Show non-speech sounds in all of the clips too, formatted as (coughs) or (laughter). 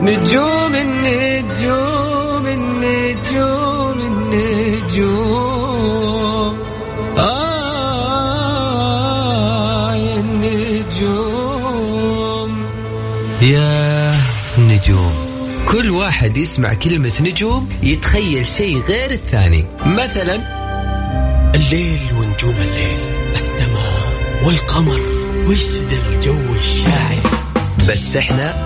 نجوم النجوم النجوم النجوم. آه يا النجوم. يا نجوم. كل واحد يسمع كلمة نجوم يتخيل شيء غير الثاني. مثلا الليل ونجوم الليل السماء والقمر وش ذا الجو الشاعر؟ بس إحنا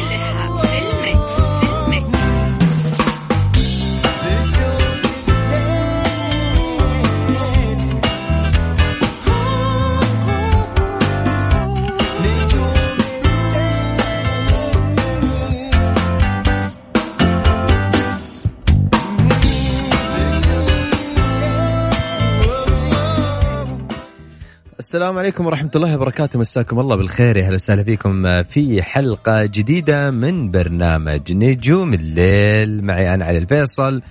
السلام عليكم ورحمة الله وبركاته. مساكم الله بالخير. يا أهلا وسهلا فيكم في حلقة جديدة من برنامج نجوم الليل. معي أنا علي الفيصل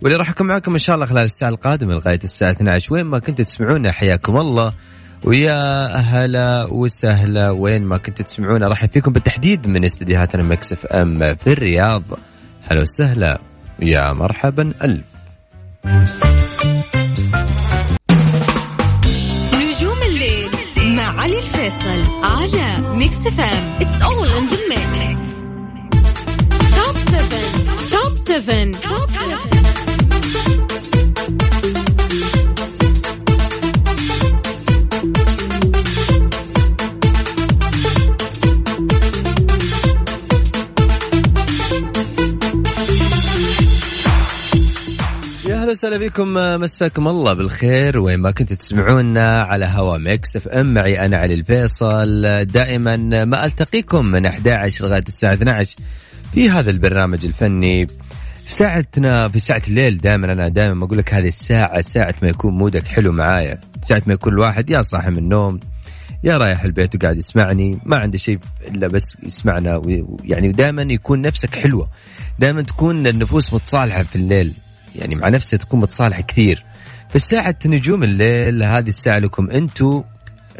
واللي راح أكون معكم إن شاء الله خلال الساعة القادمة لغاية الساعة 12 وين ما كنتوا تسمعونا حياكم الله. ويا هلا وسهلا. وين ما كنتوا تسمعونا راح فيكم بالتحديد من استديوهاتنا مكسف أم في الرياض. هلا وسهلا. يا مرحبا ألف. علي الفيصل على ميكس فام اتس اول ان ذا ميكس توب 7 توب 7 توب 7 أهلا وسهلا بكم مساكم الله بالخير. وين ما كنتوا تسمعونا على هوا Mix FM معي أنا علي الفيصل. دائما ما ألتقيكم من 11 لغاية الساعة 12 في هذا البرنامج الفني. ساعتنا في ساعة الليل دائما أنا دائما أقول لك هذه الساعة ساعة ما يكون مودك حلو معايا، ساعة ما يكون الواحد يا صاحي من النوم يا رايح البيت وقاعد يسمعني. ما عنده شيء إلا بس يسمعنا يعني دائما يكون نفسك حلوة. دائما تكون النفوس متصالحة في الليل. يعني مع نفسها تكون متصالحة كثير. فالساعة نجوم الليل هذه الساعة لكم أنتم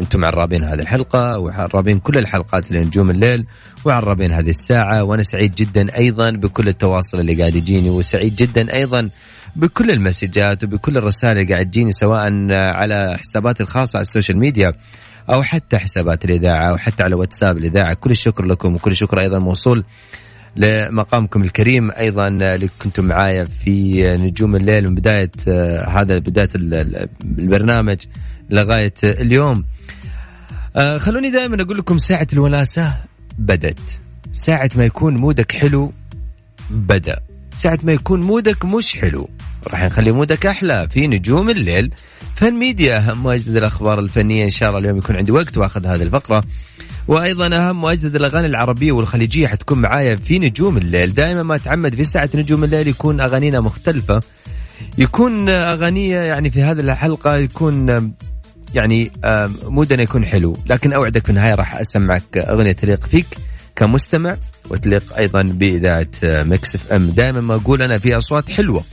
أنتم عرابين هذه الحلقة وعرابين كل الحلقات لنجوم الليل وعرابين هذه الساعة وأنا سعيد جدا أيضا بكل التواصل اللي قاعد يجيني وسعيد جدا أيضا بكل ال messages وبكل الرسائل اللي قاعد تجيني سواء على حساباتي الخاصة على ال social media أو حتى حسابات الإذاعة أو حتى على واتساب الإذاعة. كل الشكر لكم وكل الشكر أيضا موصول لمقامكم الكريم أيضا اللي كنتم معايا في نجوم الليل من بداية آه، هذا بداية البرنامج لغاية اليوم. آه، خلوني دائما أقول لكم ساعة الوناسه بدت ساعة ما يكون مودك حلو بدأ. ساعة ما يكون مودك مش حلو. راح نخلي مودك أحلى في نجوم الليل. فن ميديا اهم واجدد الأخبار الفنية إن شاء الله اليوم يكون عندي وقت وأخذ هذه الفقرة. وأيضا أهم واجدد الأغاني العربية والخليجية حتكون معايا في نجوم الليل. دائما ما اتعمد في ساعة نجوم الليل يكون أغانينا مختلفة. يكون أغانية يعني في هذه الحلقة يكون يعني mood نا يكون حلو. لكن أوعدك في النهاية راح أسمعك أغنية تليق فيك كمستمع وتليق أيضا بإذاعة Mix FM. دائما ما أقول أنا في أصوات حلوة.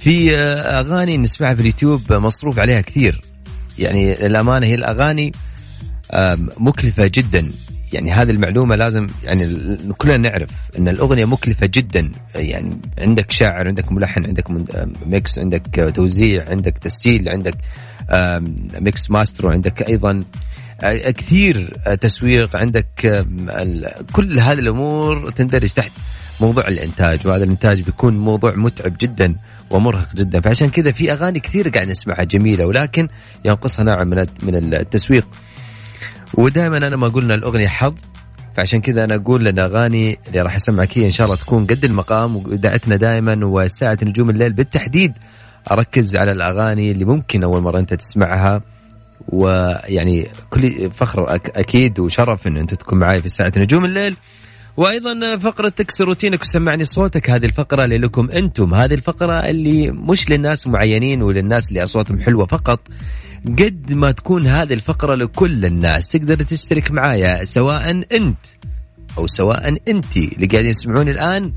في أغاني نسمعها في اليوتيوب مصروف عليها كثير. يعني الأمانة هي الأغاني مكلفة جدا. يعني هذه المعلومة لازم يعني كلنا نعرف إن الأغنية مكلفة جدا. يعني عندك شاعر عندك ملحن عندك mix عندك توزيع عندك تسجيل عندك mix master وعندك أيضا كثير تسويق. عندك كل هذه الأمور تندرج تحت موضوع الإنتاج وهذا الإنتاج بيكون موضوع متعب جدا ومرهق جدا. فعشان كذا في أغاني كثير قاعد نسمعها جميلة ولكن ينقصها نوع من من التسويق. ودائما أنا ما قلنا الأغنية حظ فعشان كذا أنا أقول ان أغاني اللي راح اسمعك هي إن شاء الله تكون قد المقام ودعتنا دائما وساعة نجوم الليل. بالتحديد أركز على الأغاني اللي ممكن أول مرة أنت تسمعها ويعني كل فخر أكيد وشرف إن أنت تكون معي في ساعة نجوم الليل. وأيضا فقرة تكسر روتينك وسمعني صوتك. هذه الفقرة اللي لكم أنتم. هذه الفقرة اللي مش للناس معينين وللناس اللي أصواتهم حلوة فقط. قد ما تكون هذه الفقرة لكل الناس تقدر تشترك معايا سواء أنت أو سواء انت اللي قاعدين يسمعوني الآن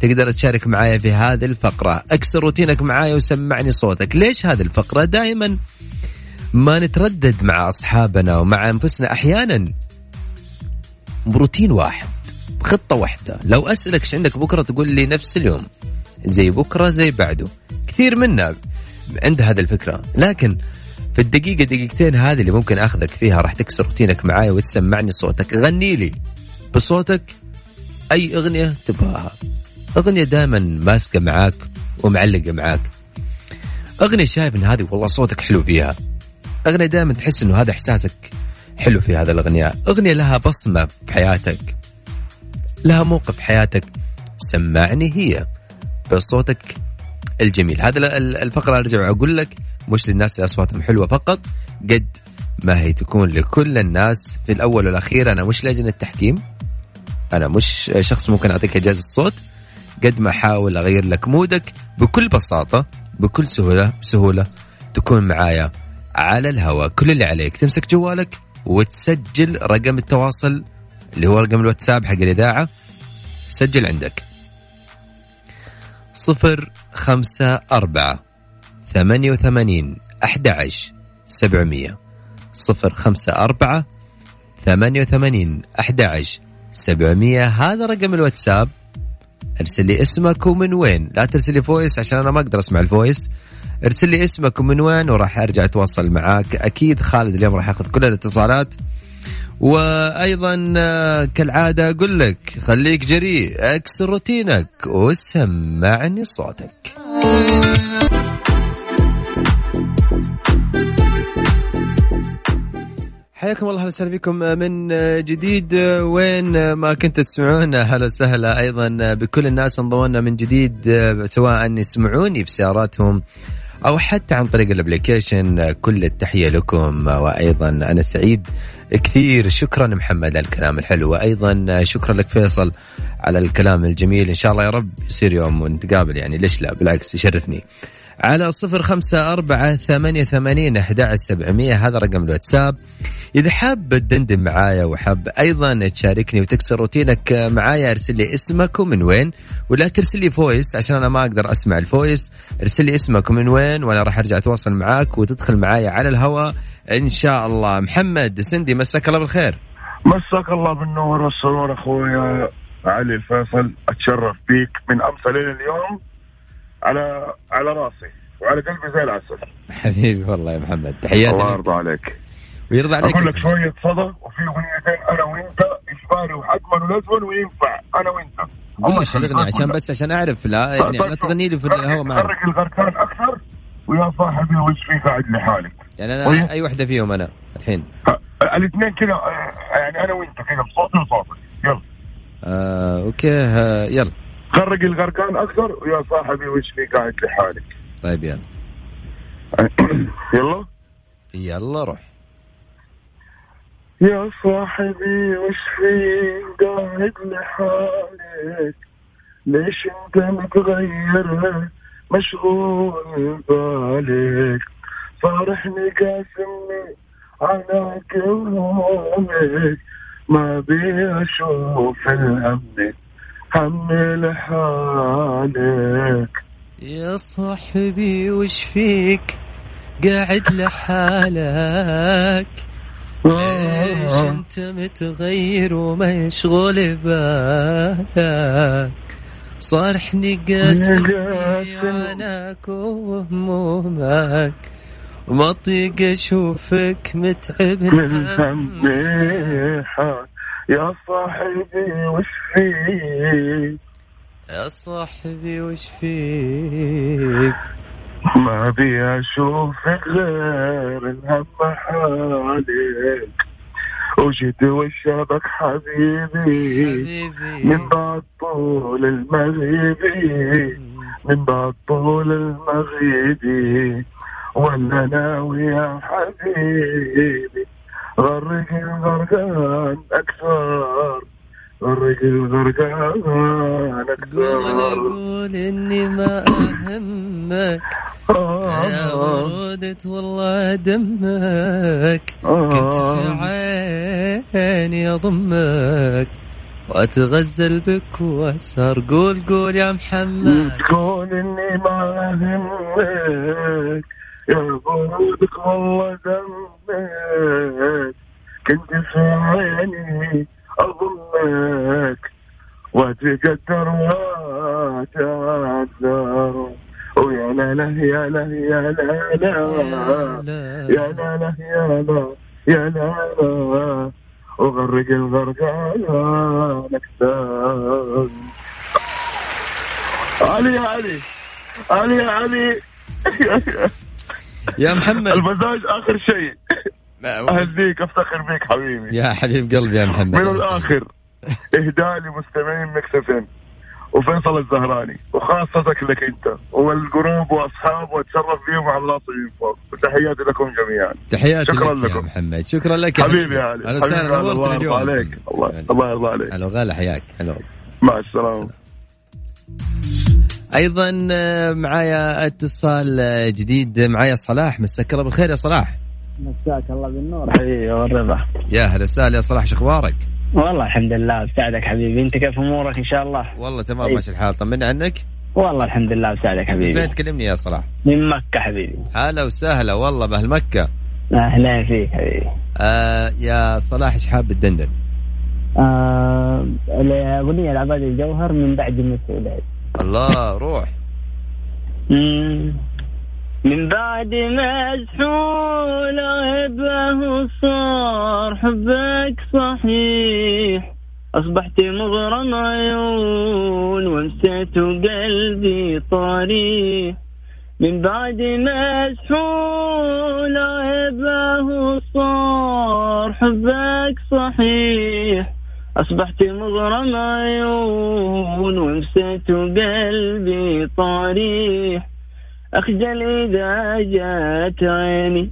تقدر تشارك معايا في هذه الفقرة. اكسر روتينك معايا وسمعني صوتك. ليش هذه الفقرة؟ دائما ما نتردد مع أصحابنا ومع أنفسنا أحيانا بروتين واحد. خطة واحدة. لو أسألك إيش عندك بكرة تقول لي نفس اليوم. زي بكرة زي بعده. كثير منا عند هذه الفكرة. لكن في الدقيقة دقيقتين هذه اللي ممكن أخذك فيها راح تكسر روتينك معايا وتسمعني صوتك. غني لي بصوتك أي أغنية تبغاها. أغنية دائما ماسكة معاك ومعلقة معاك. أغنية شايف إن هذه والله صوتك حلو فيها. أغنية دائما تحس إنه هذا إحساسك حلو في هذا الأغنية. أغنية لها بصمة في حياتك. لها موقف حياتك سمعني هي بصوتك الجميل. هذا الفقرة أرجع أقول لك مش للناس اللي أصواتهم حلوة فقط قد ما هي تكون لكل الناس. في الأول والأخير أنا مش لجنة تحكيم أنا مش شخص ممكن أعطيك إجازة صوت قد ما أحاول أغير لك مودك بكل بساطة بكل سهولة بسهولة تكون معايا على الهواء. كل اللي عليك تمسك جوالك وتسجل رقم التواصل اللي هو رقم الواتساب حق الإذاعة. سجل عندك. صفر خمسة أربعة ثمانية وثمانين أحد عشر سبعمية. صفر خمسة أربعة ثمانية وثمانين أحد عشر سبعمية. هذا رقم الواتساب. ارسل لي اسمك ومن وين. لا ترسل لي voice عشان أنا ما أقدر أسمع ال voice ارسل لي اسمك ومن وين وراح أرجع أتواصل معاك. أكيد خالد اليوم راح يأخذ كل الاتصالات. وأيضا آه، كالعادة أقول لك خليك جريء أكسر روتينك وسمعني صوتك. حياكم الله وسهلا بكم من جديد وين ما كنت تسمعون أهلا وسهلا أيضا بكل الناس انضمونا من جديد سواء يسمعوني في سياراتهم أو حتى عن طريق ال application كل التحية لكم. وأيضا أنا سعيد كثير. شكرا محمد على الكلام الحلو. وأيضا شكرا لك فيصل على الكلام الجميل. إن شاء الله يا رب يصير يوم ونتقابل يعني. ليش لا؟ بالعكس يشرفني. على صفر خمسة أربعة ثمانية ثمانين أحد سبعمية. هذا رقم الواتساب. إذا حاب تدندن معايا وحاب أيضا تشاركني وتكسر روتينك معايا أرسل لي اسمك ومن وين ولا ترسل لي voice عشان أنا ما أقدر أسمع ال voice ارسل لي اسمك ومن وين وأنا راح أرجع أتواصل معاك وتدخل معايا على الهواء. إن شاء الله. محمد سندي مساك الله بالخير. مساك الله بالنور والسرور أخويا علي الفيصل. أتشرف بيك من أمس ليل اليوم على على راسي. وعلى قلبي زي العسل. حبيبي والله يا محمد. تحياتي الله يرضى عليك. ويرضى عليك. أقول لك شوية صدى وفي أغنيتين أنا وإنت إجباري وحتما ولازما وينفع أنا وإنت. قول لي الاغنيه عشان بس عشان أعرف لا يعني لا تغني لي في الهواء معك فرق الغرقان أكثر ويا صاحبي وش في قاعد لحالك. يعني أنا وي... أي وحدة فيهم أنا الحين؟ الاثنين كذا يعني أنا وإنت كذا بصوتي وصوتك يلا. آه أوكي آه يلا. خرج الغرقان أكثر ويا صاحبي وش في قاعد لحالك. طيب يلا. (coughs) يلا؟ يلا روح. يا صاحبي وش في قاعد لحالك ليش انت متغير؟ مشغول بالك. صارحني قاسمني عناك وهمك ما بي أشوف الهم هم لحالك. يا صاحبي وش فيك قاعد لحالك. ليش انت متغير ومشغول بالك. صارحني قاسي عناك وهمومك. وما اطيق أشوفك متعب من يا صاحبي وش فيك؟ يا صاحبي وش فيك؟ ما بي اشوفك غير الهم حالك وجد وشابك حبيبي, حبيبي. من بعد طول المغيبي من بعد طول المغيبي ولا ناوي يا حبيبي. غرق الغرقان أكثر. غرق الغرقان قول أكثر قول إني ما أهمك. يا ورودة والله دمك. كنت في عيني اضمك وأتغزل بك وأسهر. قول قول يا محمد. تقول إني ما أهمك. يا برودك والله دمك. كنت في عيني اضمك واتقدر واتعذر ويا لا لا يا لا يا لا لا. يا لا لا يا لا يا لا لا. وغرق الغرقان أكثر علي علي. علي علي. يا محمد. المزاج آخر شيء. اهديك أفتخر بيك حبيبي. يا حبيب قلبي يا محمد. من الآخر إهداء لمستمعين مكسفين وفيصل الزهراني وخاصتك لك أنت والجروب واصحابه وأتشرف بيهم على من فوق. وتحياتي لكم جميعا. تحياتي شكراً لك يا لكم. محمد. شكرا لك يا حبيبي يا علي أهلا وسهلا. يا. نورتنا الله اليوم يرضى عليك. الله الله يرضى عليك. هلا وغلا حياك. هلا مع السلامة. أيضا آه، معايا اتصال آه، جديد. معايا صلاح. مساك الله بالخير يا صلاح. مساك الله بالنور. حبيبي والرضا. يا هلا وسهلا يا صلاح شو أخبارك؟ والله الحمد لله بساعدك حبيبي. أنت كيف أمورك إن شاء الله؟ والله تمام أي. ماشي الحال. طمنا عنك. والله الحمد لله بساعدك من حبيبي فين تكلمني يا صلاح؟ من مكة حبيبي. هلا وسهلا والله بأهل مكة. أهلا فيك حبيبي. آه يا صلاح إيش حاب تدندن؟ آه الأغنية العباد الجوهر من بعد المسؤولية الله روح. من بعد مسحول غيبه صار حبك صحيح. أصبحت مغرم عيون وامسيت قلبي طريح. من بعد مسحول غيبه صار حبك صحيح. أصبحت مغرم عيون وامسيت قلبي طريح. أخجل إذا جات عيني.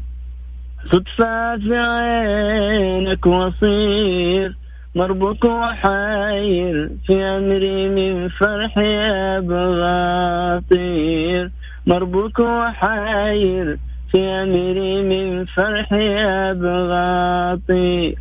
صدفة في عينك وصير مربوك وحاير في أمري من فرحي أبغى أطير مربوك وحاير في أمري من فرحي أبغى أطير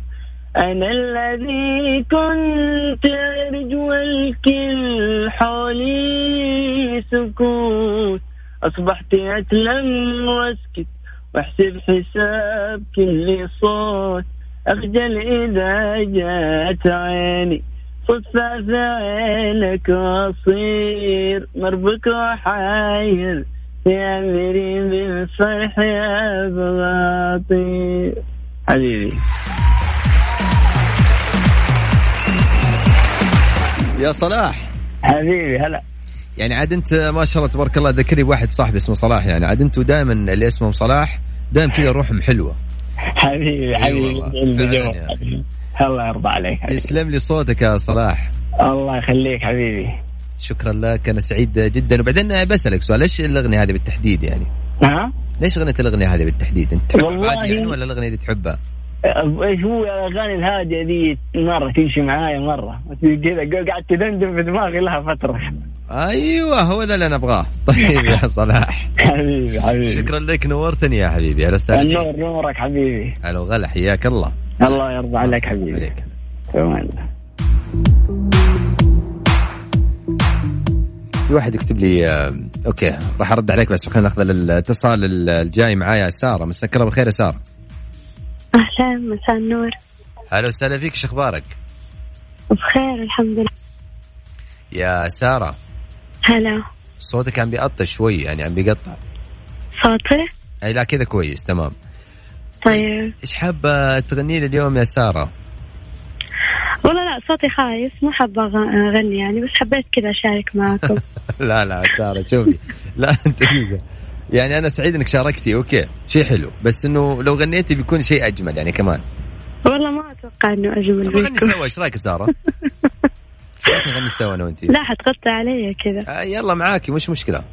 أنا الذي كنت أرجو الكل حولي سكوت. أصبحت أتلم وأسكت وأحسب حساب كل صوت. أخجل إذا جات عيني صدفة في عينك وأصير. مربك وحاير في أمري من فرح أبغى حبيبي. يا صلاح. حبيبي هلا. يعني عاد انت ما شاء الله تبارك الله ذكرني بواحد صاحبي اسمه صلاح يعني عاد أنتوا دائما اللي اسمهم صلاح دائما كذا روحهم حلوة حبيبي أي حبيبي. الله يرضى عليك حبيبي. يسلم لي صوتك يا صلاح الله يخليك حبيبي شكرا لك أنا سعيد جدا وبعدين بسألك سؤال ليش الأغنية هذه بالتحديد يعني؟ ها ليش غنيت الأغنية هذه بالتحديد؟ أنت تحب والله- عادي يعني ولا الأغنية دي تحبها؟ إيش هو الاغاني الهادية دي مرة تمشي معايا مرة. كذا قاعد تدندن في دماغي لها فترة. أيوه هو ذا اللي أنا أبغاه. طيب يا (laughs) صلاح. حبيبي حبيبي. شكرا لك نورتني يا حبيبي. وسهلا فيك. النور نورك حبيبي. هلا وغلا حياك الله. الله يرضى عليك حبيبي. عليك. تمام. في واحد يكتب لي آه، أوكي راح أرد عليك بس خلينا ناخذ الاتصال ال- الجاي معايا سارة. مساك الله بالخير يا سارة. أهلا مساء النور. هلا وسهلا فيك إيش أخبارك؟ بخير الحمد لله. يا سارة. هلا. صوتك عم بيقطع شوي يعني عم بيقطع. صوتي؟ إي لا كذا كويس تمام. طيب. إيش حابة تغني لي اليوم يا سارة؟ والله لا صوتي خايس مو حابة أغ- أغني يعني بس حبيت كذا أشارك معكم. (laughs) لا لا سارة شوفي. لا أنت يعني أنا سعيد إنك شاركتي okay. شيء حلو. بس إنه لو غنيتي بيكون شيء أجمل يعني كمان. والله ما أتوقع إنه أجمل نغني بيكم سوا إيش رأيك يا سارة؟ (laughs) إيش رأيك نغني سوا أنا وانت؟ لا حتغطي علي كذا. آه يلا معاكي مش مشكلة.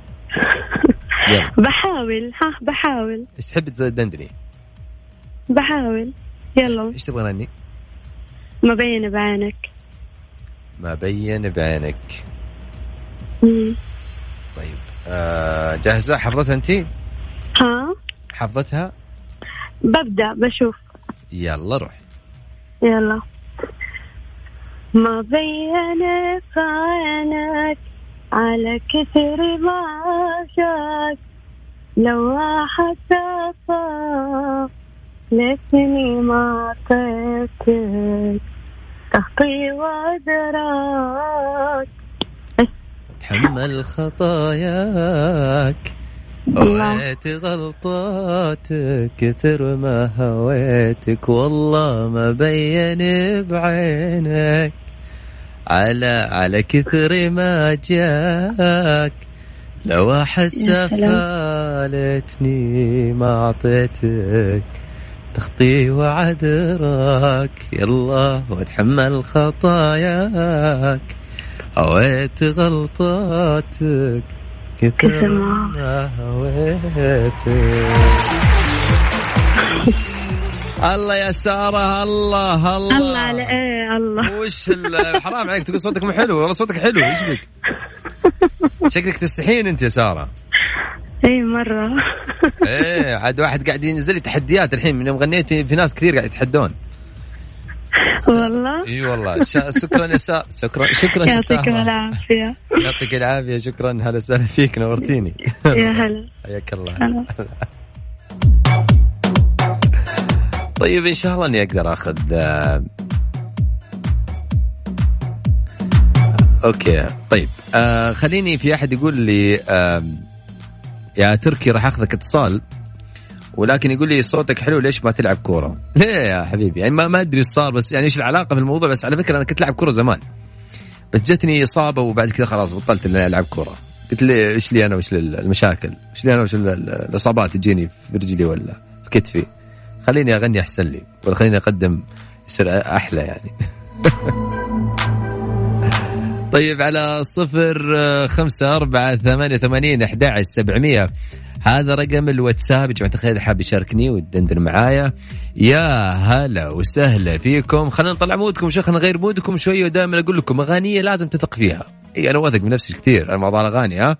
يلا. (laughs) بحاول ها بحاول. إيش تحبي تدندني؟ بحاول. يلا. إيش تبغى نغني؟ ما بين بعينك. ما بين بعينك. طيب. آه جاهزة؟ حفظتها أنت؟ ها؟ حفظتها؟ ببدأ بشوف. يلا روح يلا. ما بين في عينك على كثر ما جاك لو صار لسني ما عطيتك تخطي وادراك تحمل خطاياك. هويت غلطاتك كثر ما هويتك والله ما بين بعينك. على على كثر ما جاك. لو أحس. فالتني ما أعطيتك. تخطي وعذرك يلا وتحمل خطاياك. هويت غلطاتك كثر ما- هويتك الله يا سارة الله الله. الله على إيه الله. وش حرام عليك تقول صوتك مو حلو. والله صوتك حلو إيش بك؟ شكلك تستحين أنت يا سارة. اي مرة. إيه عاد واحد قاعد ينزل لي تحديات الحين من يوم غنيتي في ناس كثير قاعد يتحدون. والله؟ إي والله. شكرا يا سارة شكرا شكرا يا يعطيكم سارة العافية. يعطيك العافية. شكرا. هلا وسهلا فيك. نورتيني. يا هلا. حياك الله. طيب إن شاء الله إني أقدر آخذ آه، أوكي. طيب آه خليني في أحد يقول لي آه يا تركي راح أخذك اتصال. ولكن يقول لي صوتك حلو ليش ما تلعب كورة؟ ليه يا حبيبي؟ يعني ما ما أدري إيش صار بس يعني إيش العلاقة في الموضوع بس على فكرة أنا كنت العب كورة زمان بس جتني إصابة وبعد كذا خلاص بطلت إني ألعب كورة قلت لي إيش لي أنا وش المشاكل؟ إيش لي أنا ال- الإصابات تجيني في رجلي ولا في كتفي؟ خليني أغني أحسن لي ولا خليني أقدم يصير أحلى يعني (laughs) طيب على صفر آه، خمسة أربعة ثمانية ثمانين أحد سبعمية هذا رقم الواتساب يا جماعة الخير حاب يشاركني ويدندن معايا. يا هلا وسهلا فيكم. خلينا نطلع مودكم. شيخ نغير مودكم شوية ودائما أقول لكم أغانية لازم تثق فيها. إي أنا واثق من نفسي كثير أنا موضوع الأغاني ها؟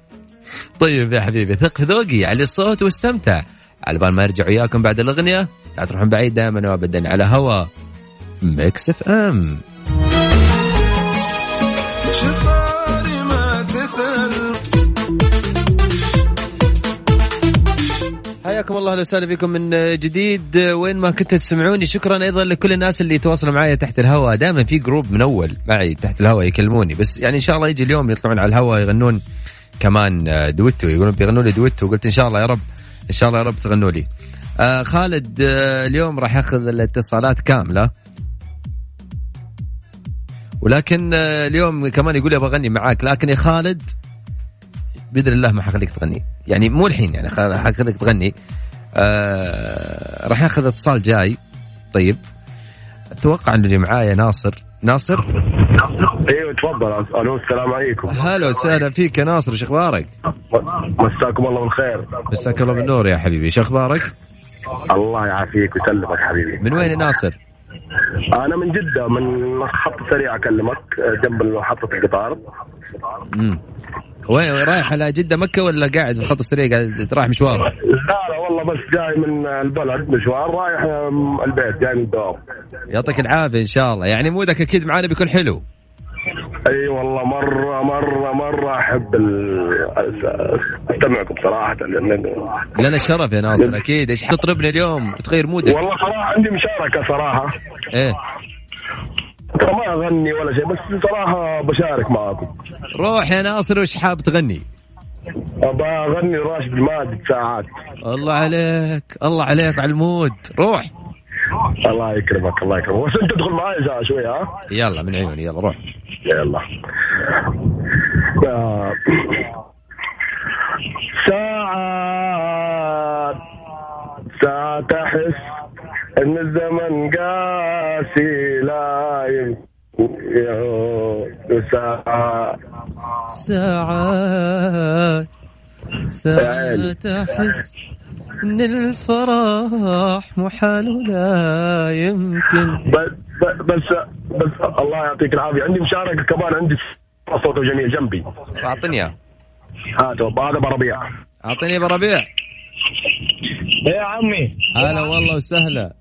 (laughs) طيب يا حبيبي ثق في ذوقي على الصوت واستمتع. على بال ما أرجع وياكم بعد الأغنية لا تروحون بعيد دائما وابدا على هوا. Mix FM. حياكم الله أهلا وسهلا فيكم من جديد. وين ما كنتوا تسمعوني شكرا أيضا لكل الناس اللي تواصلوا معي تحت الهواء. دائما في group من أول معي تحت الهواء يكلموني. بس يعني إن شاء الله يجي اليوم يطلعون على الهواء يغنون كمان دويتو. يقولون بيغنوا لي دويتو. قلت إن شاء الله يا رب إن شاء الله يا رب تغنوا لي. آه خالد آه اليوم راح يأخذ الاتصالات كاملة. ولكن آه اليوم كمان يقول لي أبغى أغني معاك. لكن يا خالد بإذن الله ما حخليك تغني. يعني مو الحين يعني حخليك تغني. آه راح ياخذ اتصال جاي. طيب. أتوقع إنه اللي معايا ناصر. ناصر؟ إيوه تفضل. ألو السلام عليكم. هلا وسهلا فيك يا ناصر شو أخبارك؟ مساكم الله بالخير. مساك الله بالنور يا حبيبي. شو أخبارك؟ الله يعافيك ويسلمك حبيبي. من وين يا ناصر؟ أنا من جدة من خط سريع أكلمك جنب محطه القطار. امم وين رايح على جدة مكة ولا قاعد في الخط السريع؟ قاعد رايح مشوار؟ لا لا والله بس جاي من البلد مشوار رايح البيت جاي من الدوام. يعطيك العافية إن شاء الله. يعني مودك أكيد معانا بيكون حلو. أي والله مرة مرة مرة أحب أستمعكم صراحة لأن- لنا الشرف يا ناصر أكيد. إيش تطربني اليوم؟ وتغير مودك؟ والله صراحة عندي مشاركة صراحة. إيه. ما أغني ولا شيء بس صراحة بشارك معاكم. روح يا ناصر وش حاب تغني؟ ابى أغني راشد الماجد ساعات. الله عليك الله عليك على المود. روح. الله يكرمك الله يكرمك. بس أنت تدخل معي ساعة شوي ها؟ يلا من عيوني يلا روح. يلا. ساعات ساعات أحس إن الزمن قاسي لا يمكن ساعات ساعات ساعات أحس إن الفرح محال ولا يمكن. بس بس بس الله يعطيك العافية. عندي مشاركة كمان عندي صوته جميل جنبي. أعطني اياه هذا بربيع. أعطني ابو ربيع يا عمي؟ هلا والله وسهلا.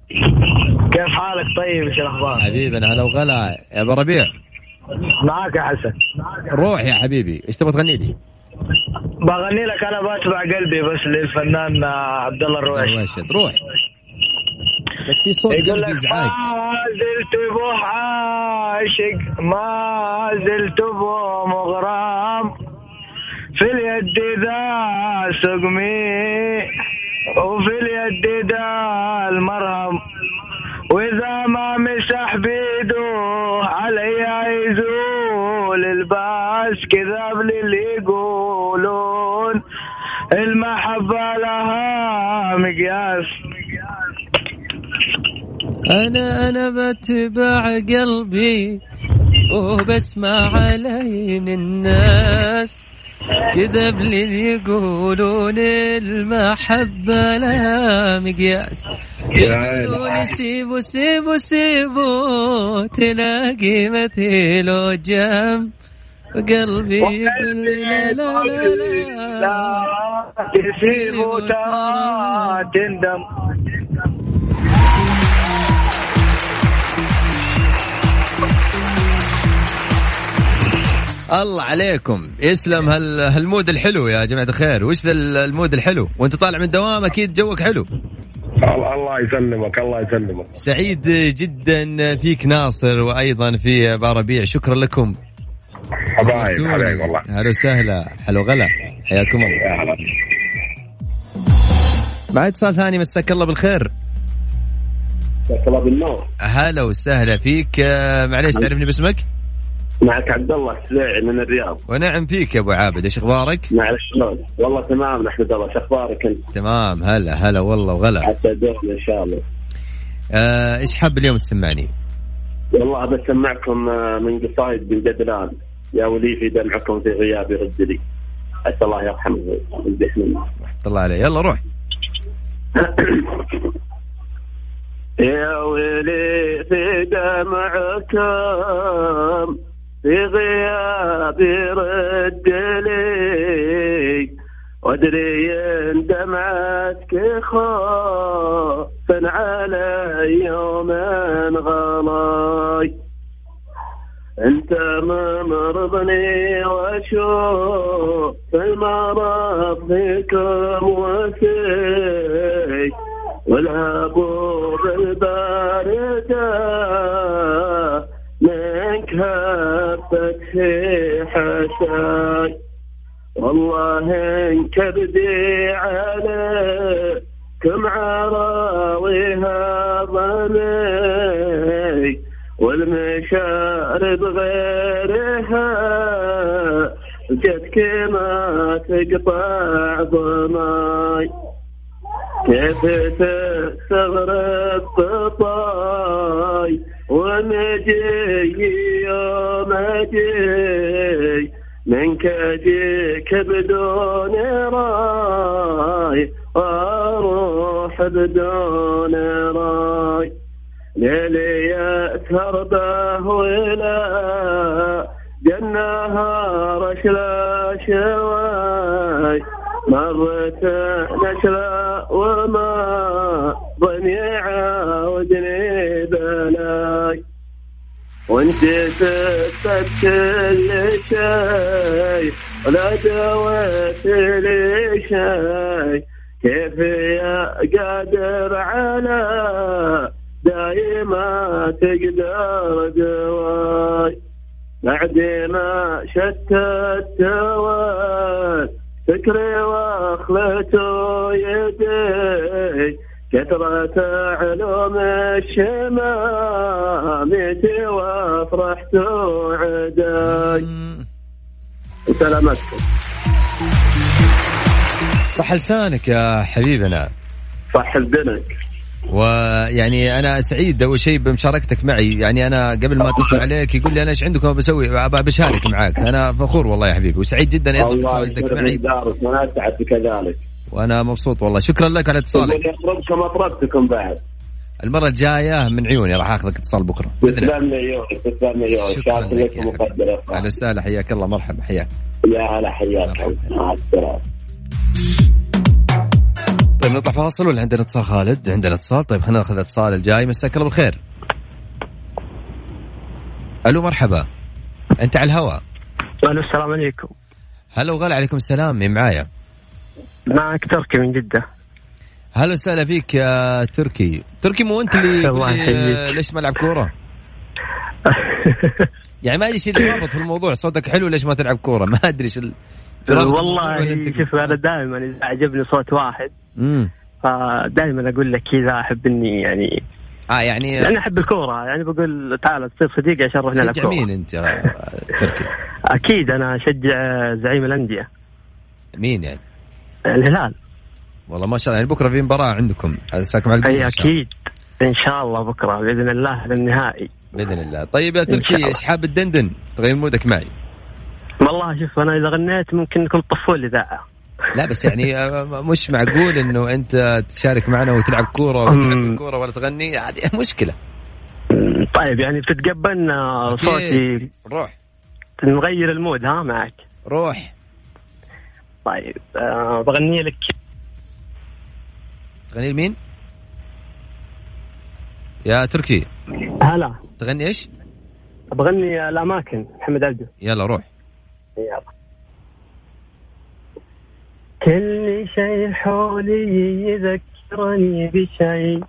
كيف حالك طيب؟ إيش الأخبار؟ حبيبنا هلا وغلا. يا أبو ربيع. معاك يا حسن. روح يا حبيبي. إيش تبغى تغني لي؟ بغني لك أنا بتبع قلبي بس للفنان عبد الله الرويش. رواشد روح. بس في صوت يقول قلبي لك ازعاج ما زلت بو عاشق ما زلت بو مغرام في اليد ذا سقمي. وفي اليد ذا المرهم وإذا ما مسح بيده علي يزول الباس كذاب للي يقولون المحبة لها مقياس. أنا أنا بتبع قلبي وبسمع علين الناس. كذب اللي يقولون المحبة لها مقياس. يقولون سيبوا سيبوا سيبوا تلاقي مثيله جنب قلبي يقول لي لا لا لا لا ترى. تندم الله عليكم. يسلم هال ه ال mood الحلو يا جماعة الخير. وش ذا ال mood الحلو؟ وانت طالع من الدوام أكيد جوك حلو. الله الله يسلمك الله يسلمك. سعيد جدا فيك ناصر وأيضا في أبا ربيع. شكرا لكم. حبايب حبايب والله. هلا وسهلا. حلو غلا حياكم الله. يا هلا. مع اتصال ثاني مساك الله بالخير. مساك الله بالنور. هلا وسهلا فيك. آه، معليش تعرفني باسمك؟ معك عبد الله السليعي من الرياض. ونعم فيك يا أبو عابد. إيش أخبارك؟ معلش شلون؟ والله تمام نحمد الله. شو أخبارك أنت؟ تمام. هلا هلا والله وغلا. حتى دوم إن شاء الله. آه، إيش حاب اليوم تسمعني؟ والله بسمعكم آه، من قصايد بن جدلان يا ولي في دمعكم في غيابي رد لي عسى الله يرحمه رحمة الله عليه. يلا روح. يا ويلي في دمعكم في غيابي رد لي وادري ان دمعتك خوفا علي يوم غلاي. انت ممرضني واشوف المرض فيكم وفيك والهبوب الباردة منك هبت في حساي والله ان كبدي عليكم عراويها ظني والمشارب غيرها جتك ما تقطع ضماي كيف تستغرب بطاي ونجي يوم أجي منك اجيك بدون راي وأروح بدون راي ليلي تربه ولا جنها رشلا شواي مرت نشلا وما ظني عاودني بلاي. وانت سبت كل شيء ولا دويت لي شيء كيف يا قادر على دايما تقدر دواي بعد ما شتت فكري واخلته يدي. كثرة علوم الشمامتي وافرحت عداي سلامتكم صح لسانك يا حبيبنا. صح الدنك ويعني أنا سعيد أول شيء بمشاركتك معي. يعني أنا قبل ما أتصل عليك يقول لي أنا إيش عندكم بسوي بشارك معاك أنا فخور والله يا حبيبي. وسعيد جدا الله بتواجدك يسلمك معي. دارك وأنا أسعد بكذلك. وأنا مبسوط والله. شكرا لك على اتصالك. بعد. المرة الجاية من عيوني راح أخذك اتصال الله. تسلم لي يوم تسلم لي يوم شكرا لك لك يا مقدر أهلا وسهلا. حياك الله. مرحبا. حياك. يا هلا حياك. مع السلامة. طيب نطلع فاصل ولا عندنا اتصال خالد؟ عندنا اتصال. طيب خلينا ناخذ الاتصال الجاي. مساك الله بالخير. ألو مرحبا. أنت على الهواء. ألو السلام عليكم. هلا وغلا. عليكم السلام. مين معايا؟ معك تركي من جدة. هلا وسهلا فيك يا تركي، تركي مو أنت اللي ليش ما العب كورة؟ (laughs) يعني ما أدري إيش اللي رابط في الموضوع. صوتك حلو ليش ما تلعب كورة؟ ما أدري إيش والله شوف أنا دائما إذا عجبني صوت واحد فدائما أقول لك كذا أحب إني يعني آه يعني لأني أحب الكورة. يعني بقول تعال تصير صديقي عشان نروح نلعب كورة. مين أنت تركي؟ (laughs) أكيد أنا أشجع زعيم الأندية. مين يعني؟ الهلال. والله ما شاء الله يعني بكرة في مباراة عندكم. ساكم على أي. أكيد. إن شاء الله بكرة بإذن الله للنهائي بإذن الله. طيب يا تركي. إيش حاب تدندن تغير مودك معي. والله شوف أنا إذا غنيت ممكن انكم تطفوا لي إذاعة. لا بس يعني آه، مش معقول إنه أنت تشارك معنا وتلعب كورة وتلعب. الكوره ولا تغني؟ هذه مشكلة. طيب يعني بتتقبلنا. صوتي. روح. نغير المود ها معك. روح. طيب آه بغني لك. تغني لمين؟ يا تركي. هلا. تغني إيش؟ بغني الأماكن محمد عبده يلا روح. يلا. كل شيء حولي يذكرني بشيء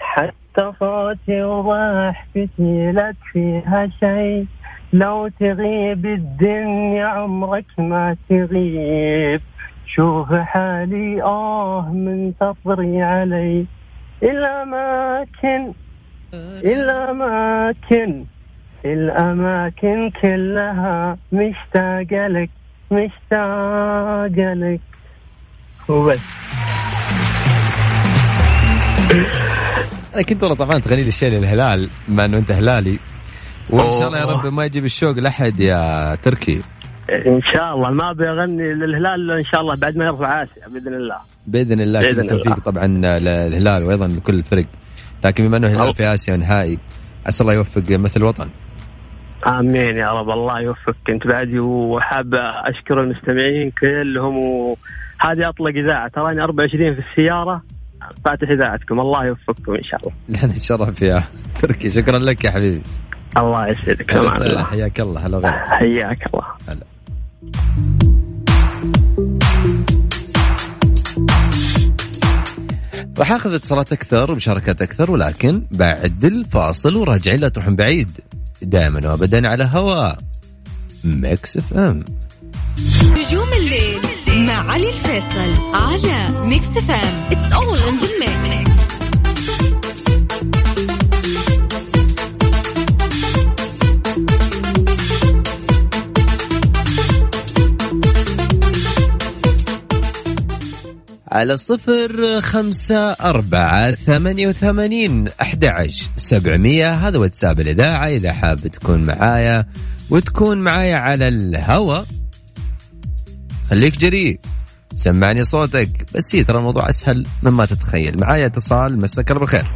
حتى صوتي وضحكتي لك فيها شيء. لو تغيب الدنيا عمرك ما تغيب. شوف حالي آه منتظري علي. الأماكن الأماكن الأماكن كلها مشتاقة لك مشتاقة لك. وبس. أنا كنت والله طبعا تغني لي الشيء للهلال بما إنه أنت هلالي. وإن شاء الله يا. رب ما يجيب الشوق لأحد يا تركي. إن شاء الله. ما أبي أغني للهلال إن شاء الله بعد ما يرفع آسيا بإذن الله. بإذن الله كل التوفيق. طبعا للهلال وأيضا لكل الفرق لكن بما إنه الهلال. في آسيا نهائي عسى الله يوفق مثل الوطن آمين يا رب. الله يوفقك. أنت بعدي وحاب أشكر المستمعين كلهم وهذه أطلق إذاعة. تراني 24 في السيارة فاتح إذاعتكم. الله يوفقكم إن شاء الله. لنا الشرف يا تركي. شكرا لك يا حبيبي. الله يسعدك. حياك الله. هلا وغلا حياك الله. هلا. راح أخذ اتصالات أكثر ومشاركات أكثر ولكن بعد الفاصل وراجعين لا تروحون بعيد. دائما وابدا على هواء. Mix FM. نجوم الليل مع علي الفيصل على Mix FM it's all in the mix على صفر خمسة أربعة ثمانية وثمانين أحد عشر سبعمية. هذا واتساب الإذاعة إذا حاب تكون معايا وتكون معايا على الهوا خليك جريء. سمعني صوتك. بس هي ترى الموضوع أسهل مما تتخيل. معايا اتصال. مساك الله بالخير.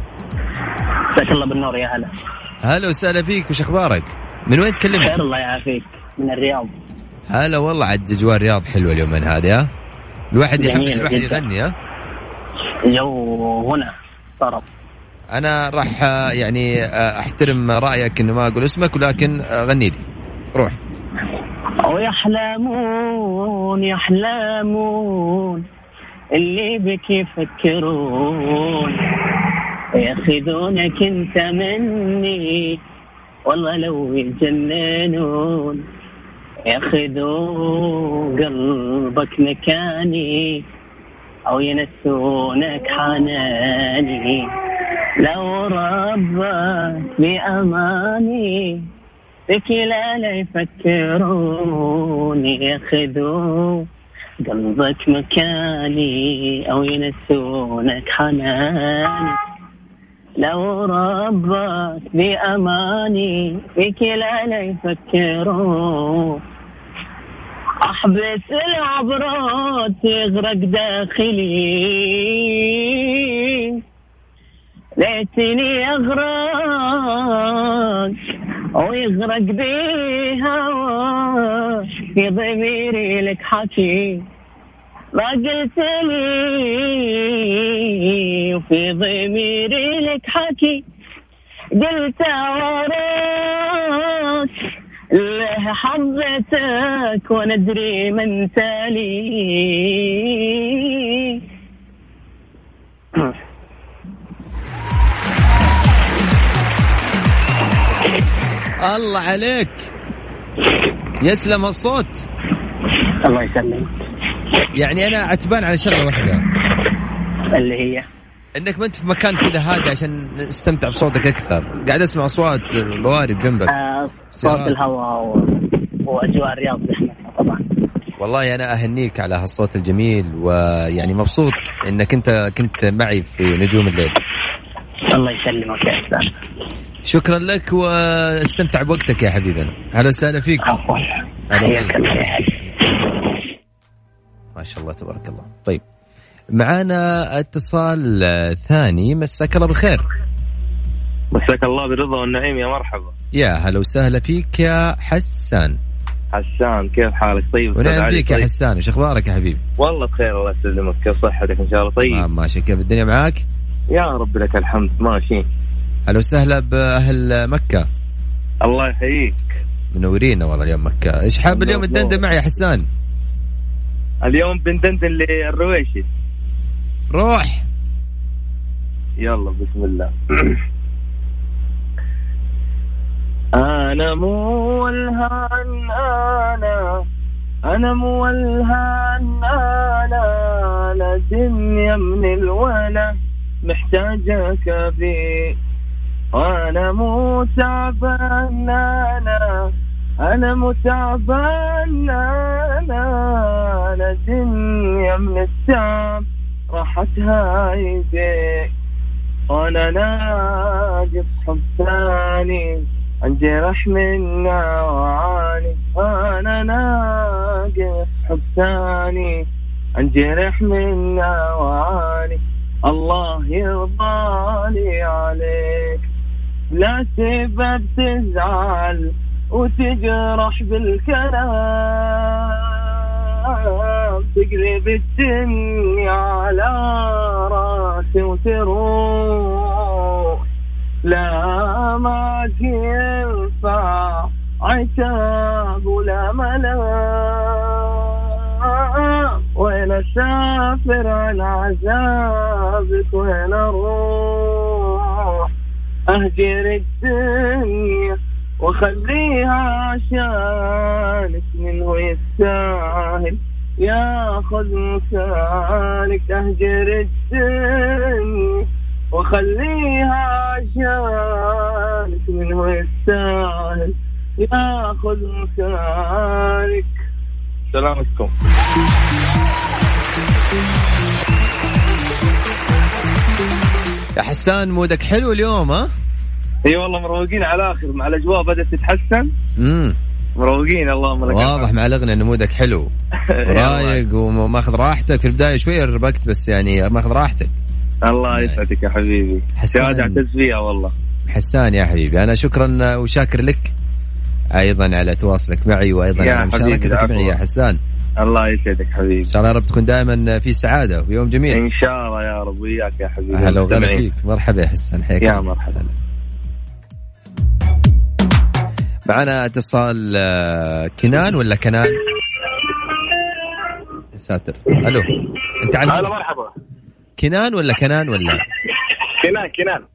مساك الله بالنور يا هلا. هلا وسهلا فيك. وش أخبارك؟ من وين تكلمني؟ خير الله يعافيك. من الرياض. هلا والله عاد أجواء الرياض حلوة اليومين هذه ها؟ الواحد يحمس الواحد. يغني ها؟ جو هنا طرب أنا راح آه، يعني آه، أحترم رأيك إنه ما أقول اسمك ولكن آه، غني لي. روح. ويحلمون يحلمون اللي بك يفكرون. ياخذونك انت مني والله لو يجننون ياخذوا قلبك مكاني أو ينسونك حناني. لو ربك بأماني بك لا لا يفكرون ياخذوا قلبك مكاني أو ينسونك حناني. لو ربك بأماني بك لا لا يفكرون أحبس العبرات تغرق داخلي. ليتني أغرق ويغرق بي هوا في ضميري لك حكي. ما قلت لي وفي ضميري لك حكي. قلت وراك له حظتك وندري من تالي. الله عليك. يسلم الصوت. الله يسلمك. يعني أنا عتبان على شغلة واحدة. اللي هي؟ إنك ما أنت في مكان كذا هادي عشان نستمتع بصوتك أكثر. قاعد أسمع أصوات بواري بجنبك. آه صوت. الهواء و... وأجواء الرياض طبعا. والله أنا أهنيك على هالصوت الجميل ويعني مبسوط إنك أنت كنت معي في نجوم الليل. الله يسلمك يا أستاذ. شكرا لك واستمتع بوقتك يا حبيبنا أهلا وسهلا فيك. عفوا. هلا حياك. الله. ما شاء الله تبارك الله. طيب. معانا اتصال ثاني مساك الله بالخير. مساك الله بالرضا والنعيم يا مرحبا. يا هلا وسهلا فيك يا حسان. حسان كيف حالك؟ طيب ونعم؟ فيك يا طيب؟ حسان وش أخبارك يا حبيبي؟ والله بخير الله يسلمك كيف صحتك؟ إن شاء الله طيب. ما ماشي كيف الدنيا معاك؟ يا رب لك الحمد ماشي. هلا وسهلا بأهل مكة. الله يحييك. منورين والله اليوم مكة. إيش حاب اليوم. تدندن معي يا حسان؟ اليوم بندندن للرويشي. روح. يلا بسم الله. (clears throat) أنا مولهان أنا أنا مولهان أنا أنا دنيا من الولا محتاجك بي. أنا مو تعبان أنا أنا مو تعبان أنا أنا دنيا من التعب راحتها يديك وأنا ناقص حب ثاني انجرح منا وعاني. أنا ناقص حب ثاني انجرح منا وعاني. الله يرضى عليك. لا سبب تزعل وتجرح بالكلام. تقلب الدنيا على راسي وتروح. لا ما ينفع عتاب ولا ملام وين اسافر عن عذابك وين أروح؟ أهجر الدنيا واخليها عشانك منه يستاهل ياخذ مكانك أهجر الدنيا واخليها عشانك منه يستاهل. ياخذ مكانك سلامتكم. يا حسان مودك حلو اليوم ها؟ إي والله مروقين على الآخر مع الأجواء بدأت تتحسن. امم مروقين اللهم لك واضح مع الاغنيه إن مودك حلو. (laughs) رايق وماخذ راحتك. في البداية شوية ربكت بس يعني ماخذ راحتك. الله يسعدك يا حبيبي. حسان. اعتز فيها والله. حسان يا حبيبي. أنا شكرا وشاكر لك. أيضا على تواصلك معي وأيضا على مشاركتك. معي يا حسان. الله يسعدك حبيبي. إن شاء الله يا رب تكون دائما في سعادة ويوم جميل. إن شاء الله يا رب وياك يا حبيبي. هلا وغلا. فيك. مرحبا يا حسان حياك يا. مرحبا. معنا اتصال آه، كنان ولا كنان؟ يا ساتر. ألو. أنت على هلا. مرحبا. كنان ولا كنان ولا؟ كنان كنان.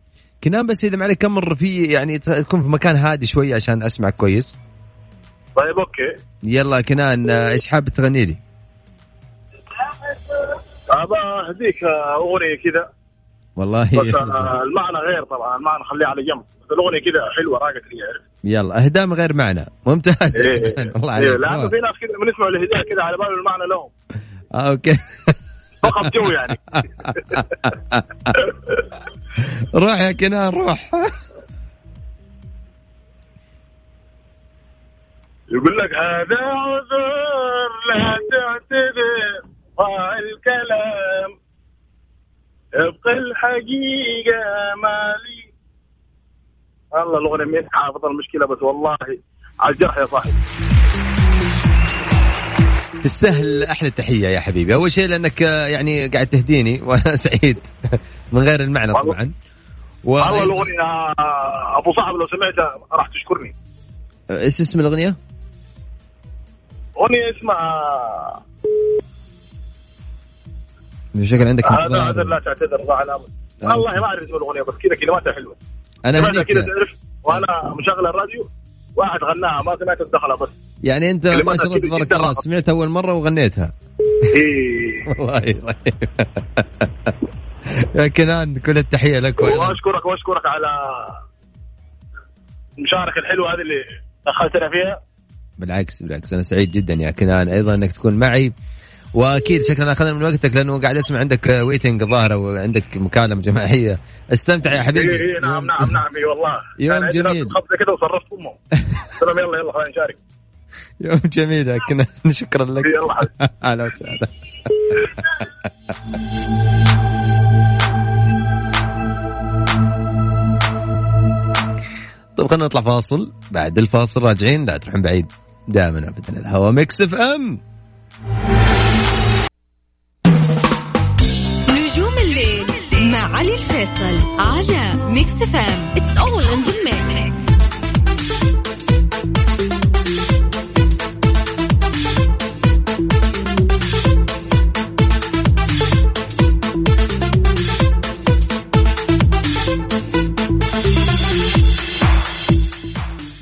كنان بس إذا معلك كمر في يعني تكون في مكان هادي شوي عشان اسمعك كويس. طيب okay. يلا كنان آه، إيش حاب تغني لي؟ ابى اهديك أغنية كذا. والله. بس آه، المعنى غير طبعا المعنى خليه على جنب. بس الأغنية كذا حلوة راقت لي. يلا اهداء من غير معنى. ممتاز. إيه، كنان (laughs) الله إيه، عليك. لأنه في ناس كذا بنسمع الهدايا كذا على بال المعنى لهم. آه okay. فقط جو يعني. (laughs) روح يا كنان روح. يقول لك هذا عذر لا تعتذر الكلام أبقى الحقيقة مالي والله الأغنية مين حافظ المشكلة بس والله على الجرح يا صاحبي. تستاهل أحلى تحية يا حبيبي. أول شيء لأنك آه، يعني قاعد تهديني (laughs) وأنا سعيد (laughs) من غير المعنى. طبعا. والله و... الأغنية آه، أبو صاحب لو سمعتها راح تشكرني. إيش اسم الأغنية؟ أغنية اسمها شكل عندك هذا. هذا لا تعتذر ضاع الأمر آه. والله ما أعرف اسم الأغنية بس كذا كلماتها حلوة أنا كذا تعرف وأنا مشغل الراديو واحد غناها ما سمعت الدخلة بس. يعني أنت ما شاء الله تبارك الله. سمعتها أول مرة وغنيتها. إيه. (laughs) والله رهيب. يا كنان كل التحية لك واشكرك وأشكرك على المشاركه الحلوة هذه اللي دخلتنا فيها. بالعكس بالعكس. أنا سعيد جدا يا كنان أيضا أنك تكون معي. واكيد شكلنا أخذنا من وقتك لأنه قاعد أسمع عندك ويتنج ظاهره وعندك مكالمة جماعية. استمتع يا حبيبي. إيه إيه نعم نعم نعم اي والله. يوم يعني جميل. كذا وصرفت امهم قلت لهم يلا يلا خلينا نشارك. (laughs) يوم جميل يا كنان (laughs) شكرا لك. يلا حبيبي. (laughs) أهلا وسهلا. طيب خلينا نطلع فاصل. بعد الفاصل راجعين لا تروحون بعيد. دائما ابدا الهوا Mix FM الفيصل على Mix FM it's all in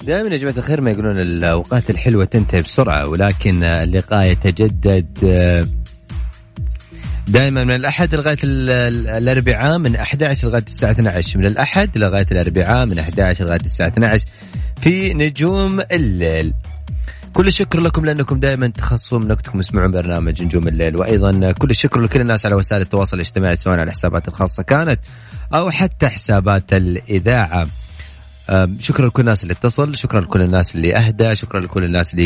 دائما يا جماعة الخير ما يقولون الأوقات الحلوة تنتهي بسرعة ولكن اللقاء يتجدد دائما من الأحد لغاية ال- ال- الأربعاء من 11 لغاية الساعة 12 من الأحد لغاية الأربعاء من 11 لغاية الساعة 12 في نجوم الليل. كل الشكر لكم لأنكم دائما تخصصوا من وقتكم تسمعون برنامج نجوم الليل. وأيضا كل الشكر لكل الناس على وسائل التواصل الاجتماعي سواء على الحسابات الخاصة كانت أو حتى حسابات الإذاعة. شكرا لكل الناس اللي اتصل شكرا لكل الناس اللي أهدى شكرا لكل الناس اللي